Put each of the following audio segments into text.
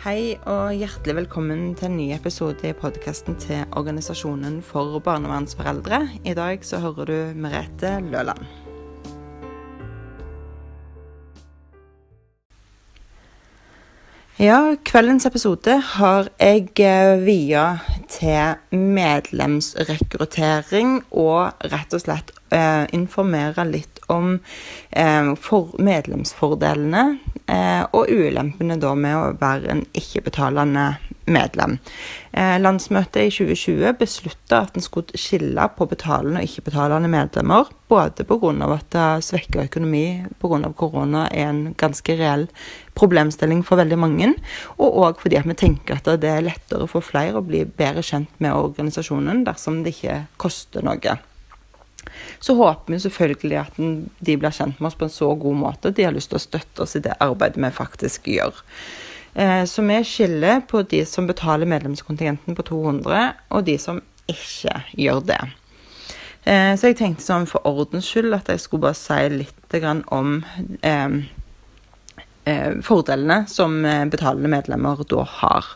Hei og hjertelig velkommen til en ny episode i podkasten til Organisasjonen for barnevernsforeldre. I dag så hører du Merete Løland. Ja, kveldens episode har jeg eh, via til medlemsrekruttering og rett og slett eh, informere litt om eh, for medlemsfordelene eh, og ulempene da med å være en ikke-betalende medlem. Eh, landsmøtet i 2020 beslutta at en skulle skille på betalende og ikke-betalende medlemmer. Både pga. at svekka økonomi pga. korona er en ganske reell problemstilling for veldig mange, og òg fordi vi tenker at det er lettere for flere å bli bedre kjent med organisasjonen dersom det ikke koster noe. Så håper vi selvfølgelig at de blir kjent med oss på en så god måte at de har lyst til å støtte oss i det arbeidet vi faktisk gjør. Eh, så vi skiller på de som betaler medlemskontingenten på 200, og de som ikke gjør det. Eh, så jeg tenkte sånn for ordens skyld at jeg skulle bare si litt om eh, fordelene som betalende medlemmer da har.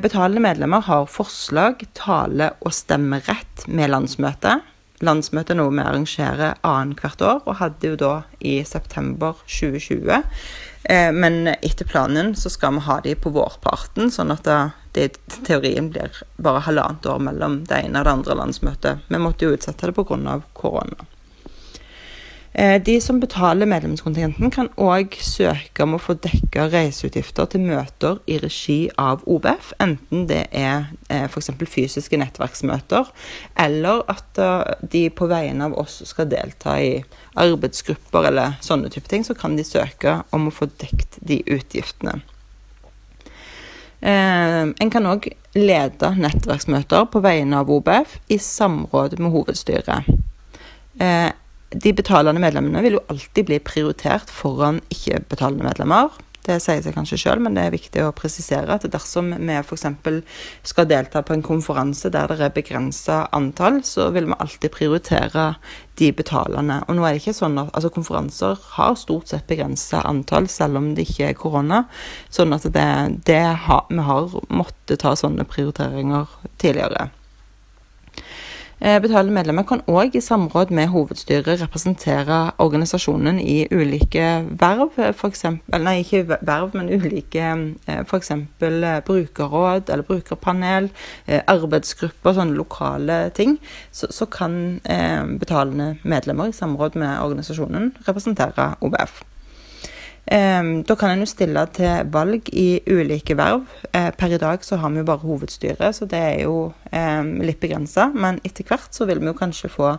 Betalende medlemmer har forslag, tale og stemmerett med landsmøtet. Landsmøtet er noe vi arrangerer annethvert år, og hadde jo da i september 2020. Eh, men etter planen så skal vi ha de på vårparten, sånn at det, teorien blir bare halvannet år mellom det ene og det andre landsmøtet. Vi måtte jo utsette det pga. korona. Eh, de som betaler medlemskontingenten, kan òg søke om å få dekka reiseutgifter til møter i regi av OBF, enten det er eh, f.eks. fysiske nettverksmøter, eller at eh, de på vegne av oss skal delta i arbeidsgrupper eller sånne type ting, så kan de søke om å få dekt de utgiftene. en kan òg lede nettverksmøter på vegne av OBF i samråd med hovedstyret de betalende medlemmene vil jo alltid bli prioritert foran ikke-betalende medlemmer. Det sier seg kanskje sjøl, men det er viktig å presisere at dersom vi f.eks. skal delta på en konferanse der det er begrensa antall, så vil vi alltid prioritere de betalende. Og nå er det ikke sånn at altså Konferanser har stort sett begrensa antall, selv om det ikke er korona. Sånn at det, det har, vi har måttet ta sånne prioriteringer tidligere. Eh, betalende medlemmer kan òg i samråd med hovedstyret representere organisasjonen i ulike verv, eksempel, nei, ikke verv, men ulike eh, f.eks. Eh, brukerråd eller brukerpanel, arbeidsgrupper, sånne lokale ting. Så, så kan betalende medlemmer i samråd med organisasjonen representere OBF. Um, da kan en jo stille til valg i ulike verv. Uh, per i dag så har vi jo bare hovedstyret, så det er jo um, litt begrensa. Men etter hvert så vil vi jo kanskje få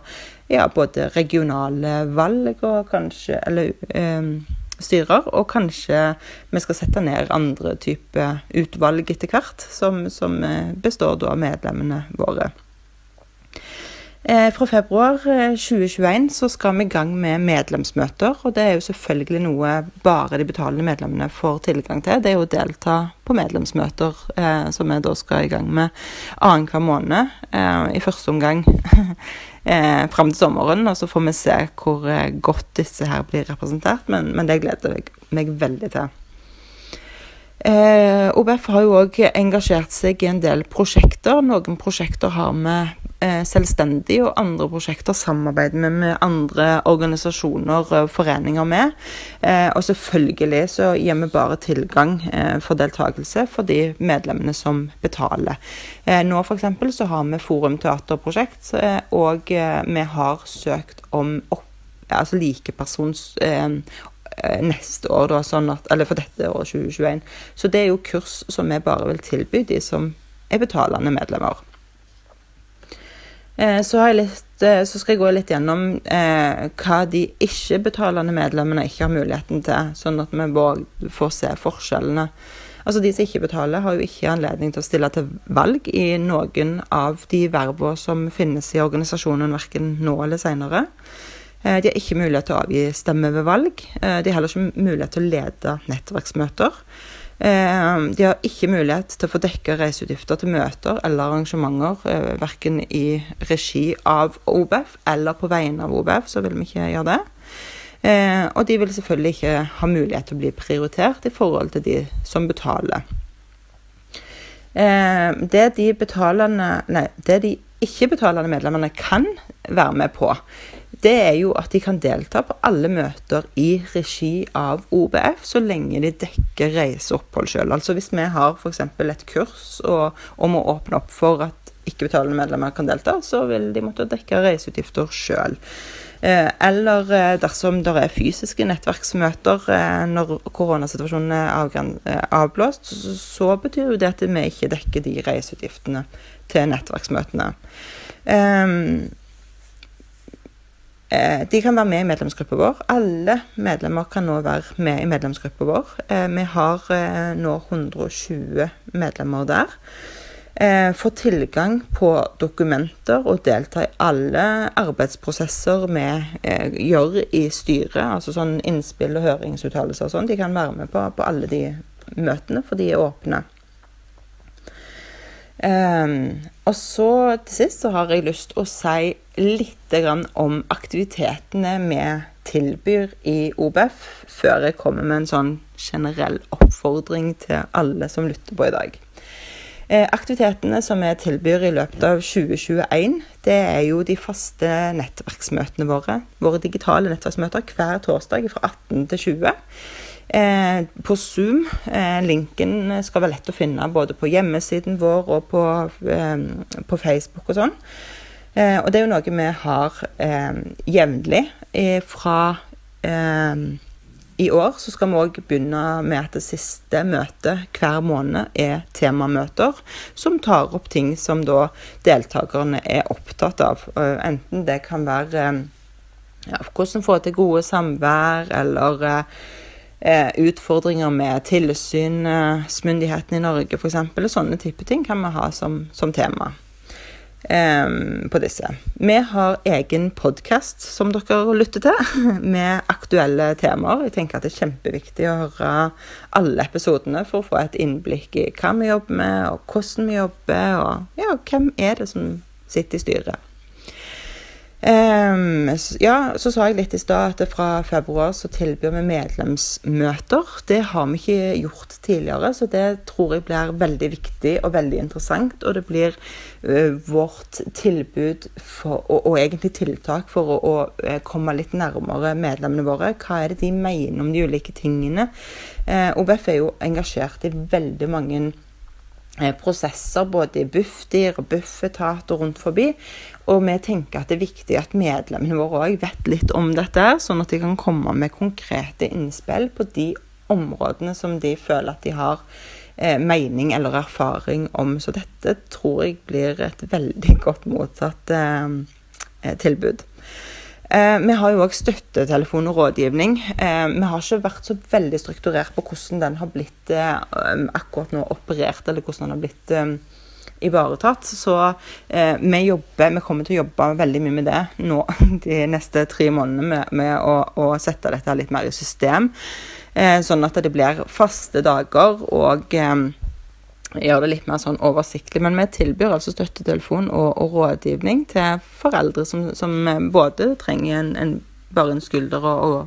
ja, både regionale valg og kanskje Eller um, styrer. Og kanskje vi skal sette ned andre typer utvalg etter hvert, som, som eh, består da av medlemmene våre. Eh, fra februar 2021 eh, så skal vi i gang med medlemsmøter. og Det er jo selvfølgelig noe bare de betalende medlemmene får tilgang til. Det er jo å delta på medlemsmøter, eh, som vi da skal i gang med annenhver måned. Eh, I første omgang eh, fram til sommeren, og så får vi se hvor eh, godt disse her blir representert. Men, men det gleder jeg meg veldig til. Eh, OBF har jo òg engasjert seg i en del prosjekter. Noen prosjekter har vi selvstendig, og andre prosjekter samarbeider vi med andre organisasjoner og foreninger med. Eh, og selvfølgelig så gir vi bare tilgang eh, for deltakelse for de medlemmene som betaler. Eh, nå f.eks. så har vi Forum teaterprosjekt, eh, og vi har søkt om altså likepersons Eh, neste år, da, sånn at, eller for dette året 2021. Så det er jo kurs som vi bare vil tilby de som er betalende medlemmer. Eh, så, litt, eh, så, skal jeg gå litt gjennom eh, hva de ikke-betalende medlemmene ikke har muligheten til, sånn at vi får se forskjellene. Altså De som ikke betaler, har jo ikke anledning til å stille til valg i noen av de vervene som finnes i organisasjonen, verken nå eller seinere. Eh, de har ikke mulighet til å avgi stemme ved valg. De har heller ikke mulighet til å lede nettverksmøter. Eh, de har ikke mulighet til å få dekka reiseutgifter til møter eller arrangementer, verken i regi av OBF eller på vegne av OBF, så vil vi ikke gjøre det. Eh, og de vil selvfølgelig ikke ha mulighet til å bli prioritert i forhold til de som betaler. Eh, det de betalende Nei, det de ikke-betalende medlemmene kan være med på, det er jo at de kan delta på alle møter i regi av OBF, så lenge de dekker reise og opphold sjøl. Altså hvis vi har f.eks. et kurs og, og må åpne opp for at ikke-betalende medlemmer kan delta, så vil de måtte dekke reiseutgifter sjøl. Eh, eller eh, dersom det er fysiske nettverksmøter eh, når koronasituasjonen er avblåst, så betyr jo det at vi ikke dekker de reiseutgiftene til nettverksmøtene. De kan være med i medlemsgruppa vår. Alle medlemmer kan nå være med i medlemsgruppa vår. Vi har nå 120 medlemmer der eh, få tilgang på dokumenter og delta i alle arbeidsprosesser vi eh, gjør i styret. Altså sånn innspill og høringsuttalelser og sånn. De kan være med på, på, alle de møtene, for de er åpne. Um, og så til sist så har jeg lyst å si litt om aktivitetene vi tilbyr i OBF, før jeg kommer med en sånn generell oppfordring til alle som lytter på i dag. Eh, aktivitetene som vi tilbyr i løpet av 2021, det er jo de faste nettverksmøtene våre. Våre digitale nettverksmøter hver torsdag fra 18 til 20. Eh, på Zoom. Eh, linken skal være lett å finne både på hjemmesiden vår og på, eh, på Facebook og sånn. Eh, og det er jo noe vi har eh, jevnlig fra i år så skal vi òg begynne med at det siste møtet hver måned er temamøter som tar opp ting som da deltakerne er opptatt av. Enten det kan være ja, hvordan få til gode samvær, eller eh, utfordringer med tilsynsmyndighetene i Norge f.eks. Sånne type ting kan vi ha som, som tema på disse. Vi har egen podkast som dere lytter til, med aktuelle temaer. Jeg tenker at det er kjempeviktig å høre alle episodene for å få et innblikk i hva vi jobber med, og hvordan vi jobber, og ja, hvem er det som sitter i styret. Um, ja, så sa jeg litt i stad at fra februar så tilbyr vi medlemsmøter. Det har vi ikke gjort tidligere, så det tror jeg blir veldig viktig og veldig interessant. Og det blir uh, vårt tilbud for, og, og, egentlig tiltak for å, å, øh, komme litt nærmere medlemmene våre. Hva er det de mener om de ulike tingene? Uh, OBF er jo engasjert i veldig mange Eh, prosesser både i Bufdir og Bufetat og rundt forbi. Og vi tenker at det er viktig at medlemmene våre òg vet litt om dette, sånn at de kan komme med konkrete innspill på de områdene som de føler at de har eh, mening eller erfaring om. Så dette tror jeg blir et veldig godt mottatt eh, eh tilbud. Eh, vi har jo òg støttetelefon og rådgivning. Eh, vi har ikke vært så veldig strukturert på hvordan den har blitt eh, akkurat nå operert, eller hvordan den har blitt ivaretatt. Så vi jobber, vi kommer til å jobbe veldig mye med det nå de neste tre månedene, med, med å, å, sette dette litt mer i system. sånn at det blir faste dager og gjøre det litt mer sånn oversiktlig. Men vi tilbyr altså støttetelefon og, og rådgivning til foreldre som, som både trenger en, en, bare en skulder å,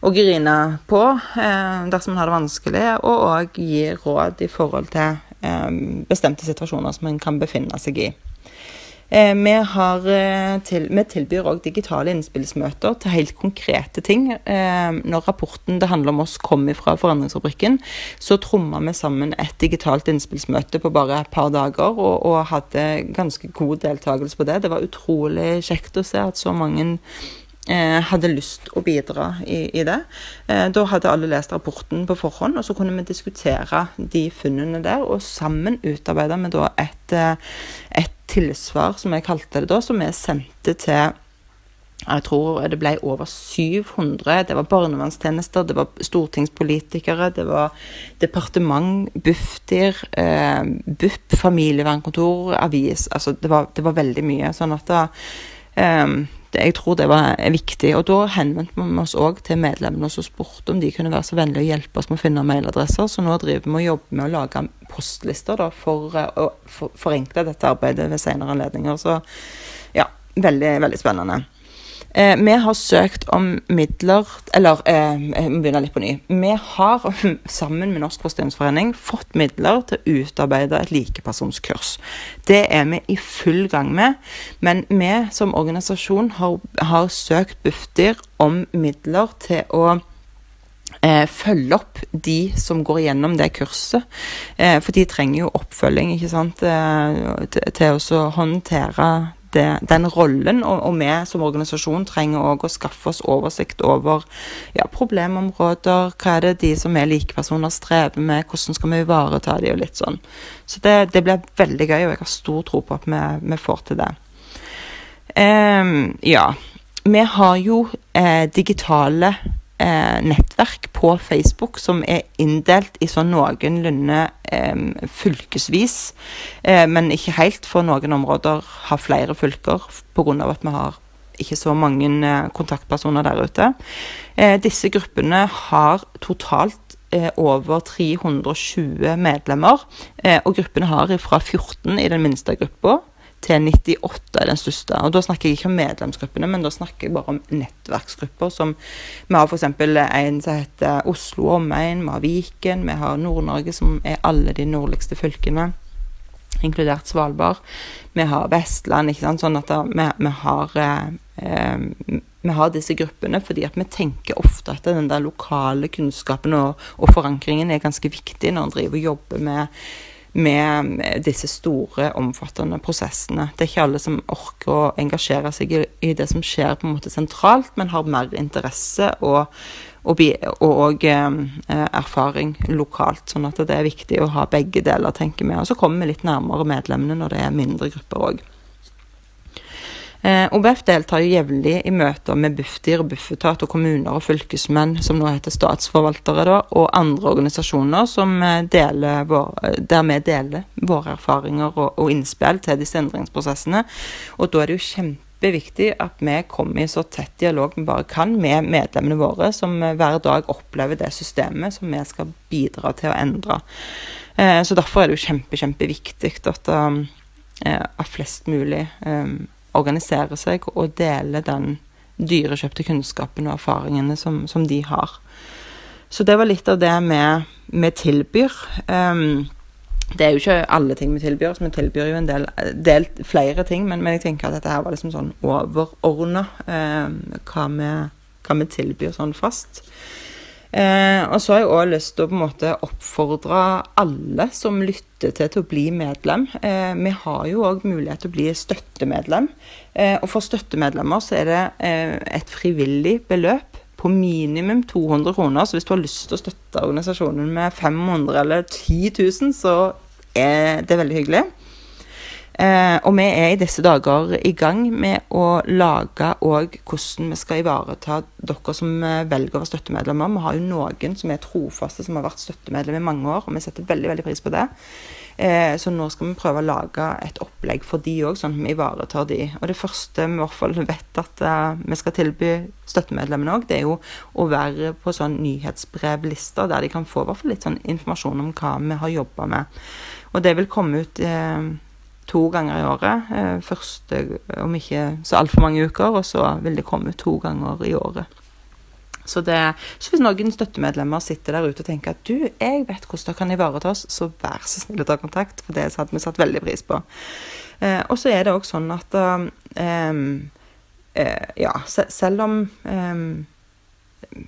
å grine på eh, dersom man har det vanskelig, og òg gi råd i forhold til eh, bestemte situasjoner som man kan befinne seg i. Eh, vi, har, eh, til, vi, tilbyr òg digitale innspillsmøter til helt konkrete ting. Eh, når rapporten det handler om oss kom fra Forandringsfabrikken, så tromma vi sammen et digitalt innspillsmøte på bare et par dager, og, og hadde ganske god deltakelse på det. Det var utrolig kjekt å se at så mange hadde lyst å bidra i, i det. Da hadde alle lest rapporten på forhånd, og så kunne vi diskutere de funnene der. Og sammen utarbeida vi da et, et, tilsvar, som jeg kalte det da, som vi sendte til jeg tror det ble over 700. Det var barnevernstjenester, det var stortingspolitikere, det var departement, Bufdir, eh, BUP, familievernkontor, avis. Altså det var, det var veldig mye. Sånn at da, eh, jeg tror det var viktig. Og da henvendte vi oss òg til medlemmene og spurte om de kunne være så vennlige å hjelpe oss med å finne mailadresser. Så nå driver vi og jobber med å lage postlister da, for eh, å forenkle dette arbeidet ved senere anledninger. Så ja, veldig, veldig spennende. Eh, vi har søkt om midler Eller eh, jeg må begynne litt på ny. Vi har sammen med Norsk Fosterhjemsforening fått midler til å utarbeide et likepersonskurs. Det er vi i full gang med. Men vi som organisasjon har, har søkt Bufdir om midler til å eh, følge opp de som går gjennom det kurset. Eh, for de trenger jo oppfølging ikke sant, eh, til, til å håndtere det, den rollen. Og, og, vi som organisasjon trenger også å skaffe oss oversikt over ja, problemområder. Hva er det de som er likepersoner strever med, hvordan skal vi ivareta de og litt sånn. Så det, det blir veldig gøy, og jeg har stor tro på at vi, vi får til det. Um, ja. Vi har jo eh, digitale eh, nettverk på Facebook som er inndelt i sånn noenlunde eh, fylkesvis, eh, men ikke helt, for noen områder har flere fylker pga. at vi har ikke så mange eh, kontaktpersoner der ute. Eh, disse gruppene har totalt eh, over 320 medlemmer, og gruppene har fra 14 i den minste gruppa til 98 er den største. Og Da snakker jeg ikke om medlemsgruppene, men da snakker jeg bare om nettverksgrupper. som Vi har f.eks. en som heter Oslo omegn, vi har Viken, vi har Nord-Norge, som er alle de nordligste fylkene, inkludert Svalbard. Vi har Vestland, ikke sant. Sånn at da, vi, vi, har eh, vi har disse gruppene fordi at vi tenker ofte at den der lokale kunnskapen og, og forankringen er ganske viktig når en driver og jobber med med disse store, omfattende prosessene. Det er ikke alle som orker å engasjere seg i, det som skjer på en måte sentralt, men har mer interesse og, og, og og erfaring lokalt. Sånn at det er viktig å ha begge deler, tenker vi. Og så kommer vi litt nærmere medlemmene når det er mindre grupper òg. Eh, OBF deltar jo jevnlig i møter med Bufdir, Bufetat og kommuner og fylkesmenn, som nå heter statsforvaltere, da, og andre organisasjoner eh, vår, der vi deler våre erfaringer og, og innspill til disse endringsprosessene. Og da er det jo kjempeviktig at vi kommer i så tett dialog vi bare kan med medlemmene våre, som hver dag opplever det systemet som vi skal bidra til å endre. Eh, så derfor er det jo kjempe, kjempeviktig at, at flest mulig organisere seg og dele den dyrekjøpte kunnskapen og erfaringene som, som, de har. Så det var litt av det vi, tilbyr. Um, det er jo ikke alle ting vi tilbyr, vi tilbyr jo en del, del flere ting, men, men, jeg tenker at dette her var liksom sånn overordna um, hva, hva, vi tilbyr sånn fast. Eh, og så har jeg òg lyst til å på en måte oppfordre alle som lytter til, til å bli medlem. Eh, vi har jo òg mulighet til å bli støttemedlem. Eh, og for støttemedlemmer så er det eh, et frivillig beløp på minimum 200 kroner. Så hvis du har lyst til å støtte organisasjonen med 500 eller 10 000, så er det veldig hyggelig. Eh, og vi er i disse dager i gang med å lage òg hvordan vi skal ivareta dere som eh, velger å være støttemedlemmer. Vi har jo noen som er trofaste, som har vært støttemedlem i mange år, og vi setter veldig veldig pris på det. Eh, så nå skal vi prøve å lage et opplegg for de òg, sånn at vi ivaretar de. Og det første vi i hvert fall vet at uh, vi skal tilby støttemedlemmene òg, det er jo å være på sånn nyhetsbrevlister der de kan få hvert fall litt sånn informasjon om hva vi har jobba med. Og det vil komme ut eh, to ganger i året. Eh, første om ikke så altfor mange uker, og så vil det komme to ganger i året. Så, det, så hvis noen støttemedlemmer sitter der ute og tenker at du, jeg vet hvordan dere kan ivareta oss, så vær så snill å ta kontakt, for det hadde vi satt veldig pris på. Eh, og så er det òg sånn at eh, eh, Ja, selv om um,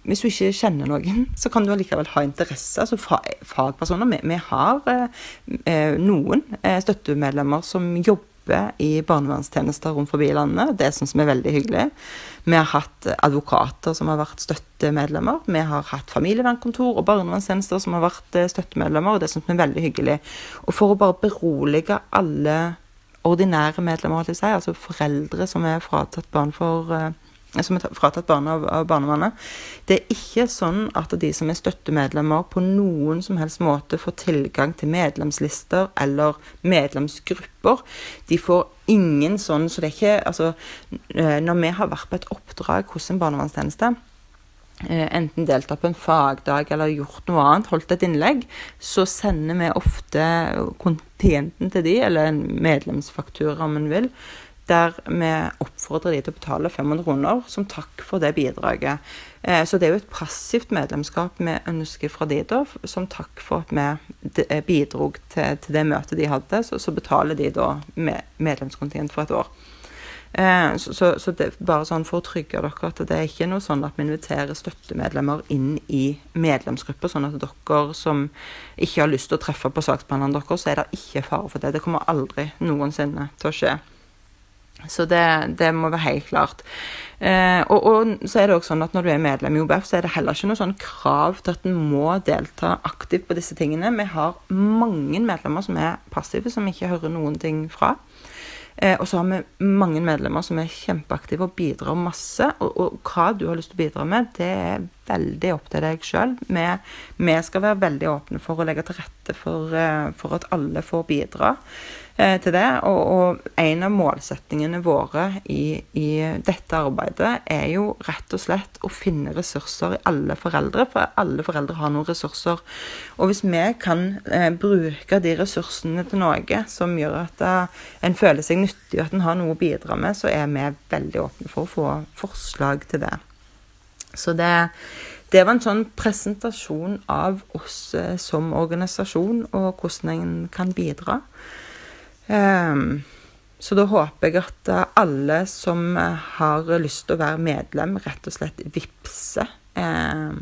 hvis du ikke kjenner noen, så kan du allikevel ha interesse. Altså fagpersoner. Vi, vi har eh, eh, noen eh, støttemedlemmer som jobber i barnevernstjenester rundt forbi landet. Det syns vi er veldig hyggelig. Vi har hatt advokater som har vært støttemedlemmer. Vi har hatt familievernkontor og barnevernstjenester som har vært eh, støttemedlemmer, og det syns vi er veldig hyggelig. Og for å bare berolige alle ordinære medlemmer, altså foreldre som er fratatt barn for som er fratatt barne av, av barnevernet. Det er ikke sånn at de som er støttemedlemmer, på noen som helst måte får tilgang til medlemslister eller medlemsgrupper. De får ingen sånn Så det er ikke Altså, eh, når vi har vært på et oppdrag hos en barnevernstjeneste, eh, enten deltatt på en fagdag eller gjort noe annet, holdt et innlegg, så sender vi ofte kontingenten til de, eller en medlemsfaktura om en vil, der vi oppfordrer de til å betale 500 kroner som takk for det bidraget. Eh, så det er jo et passivt medlemskap vi ønsker fra de, da. Som takk for at vi eh, bidro til, det møtet de hadde, så, betaler de da medlemskontingent for et år. Eh, så, så, så, det bare sånn for å trygge dere at det er ikke noe sånn at vi inviterer støttemedlemmer inn i medlemsgrupper, sånn at dere som ikke har lyst til å treffe på saksbehandleren deres, så er det ikke fare for det. Det kommer aldri noensinne til å skje. Så det, det må være helt klart. Eh, og, og, så er det også sånn at når du er medlem i OBF, så er det heller ikke noe sånn krav til at en må delta aktivt på disse tingene. Vi har mange medlemmer som er passive, som ikke hører noen ting fra. Eh, og så har vi mange medlemmer som er kjempeaktive og bidrar masse. Og, og, hva du har lyst til å bidra med, det er veldig opp til deg sjøl. Vi, vi, skal være veldig åpne for å legge til rette for, eh, for at alle får bidra. Eh, til det. Og, og, en av målsettingene våre i, i, dette arbeidet er jo rett og slett å finne ressurser i alle foreldre, for alle foreldre har noen ressurser. Og hvis vi kan eh, bruke de ressursene til noe som gjør at uh, en føler seg nyttig, og at en har noe å bidra med, så er vi veldig åpne for å få forslag til det. Så det, det var en sånn presentasjon av oss eh, som organisasjon, og hvordan en kan bidra. Um, så da håper jeg at eh, alle som eh, har lyst til å være medlem, rett og slett vippser eh,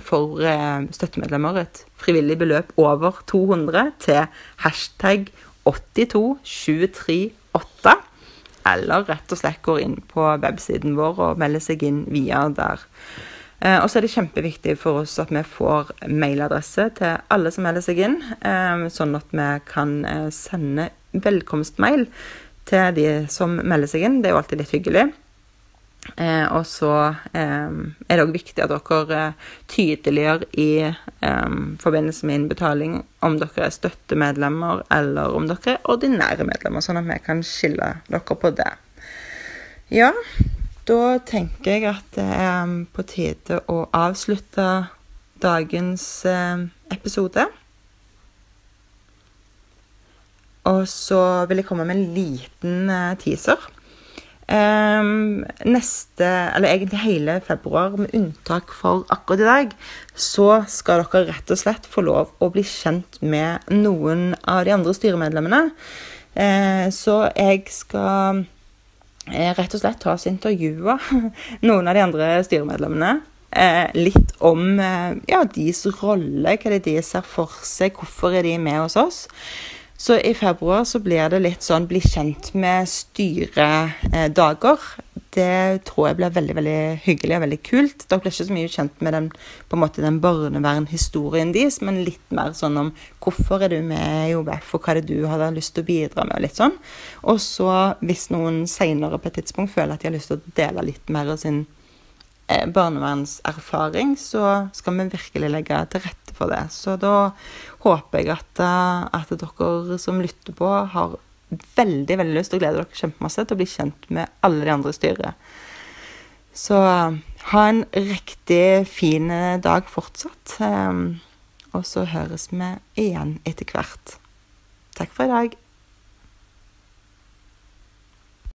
for eh, støttemedlemmer et frivillig beløp over 200 til hashtag 82738. Eller rett og slett går inn på websiden vår og melder seg inn via der. Eh, og så er det kjempeviktig for oss at vi får mailadresse til alle som melder seg inn, eh, sånn at vi kan eh, sende velkomstmail til de som melder seg inn. Det er jo alltid litt hyggelig. Eh, og så eh, er det òg viktig at dere eh, tydeliggjør i forbindelse med innbetaling om dere er støttemedlemmer eller om dere er ordinære medlemmer, sånn at vi kan skille dere på det. Ja, da tenker jeg at det er på tide å avslutte dagens eh, episode. Og så vil jeg komme med en liten eh, teaser. Um, neste, eller egentlig hele februar, med unntak for akkurat i dag, så skal dere rett og slett få lov å bli kjent med noen av de andre styremedlemmene. Uh, så jeg skal uh, rett og slett ta oss intervjue noen av de andre styremedlemmene. Uh, litt om eh, ja, deres rolle, hva det er de ser for seg, hvorfor er de med hos oss. Så i februar så blir det litt sånn bli kjent med styredager. Det tror jeg blir veldig veldig hyggelig og veldig kult. Dere blir ikke så mye kjent med den, på en måte, den barnevernhistorien deres, men litt mer sånn om hvorfor er du med i OBF, og hva er det du hadde lyst til å bidra med, og litt sånn. Og så, hvis noen seinere på et tidspunkt føler at de har lyst til å dele litt mer av sin eh, barnevernserfaring, så skal vi virkelig legge til rette for det. Så da håper jeg at, eh, at dere som lytter på, har veldig veldig lyst og gleder glede dere kjempemasse til å bli kjent med alle de andre i styret. Så eh, ha en riktig fin dag fortsatt. Eh, og så høres vi igjen etter hvert. Takk for i dag.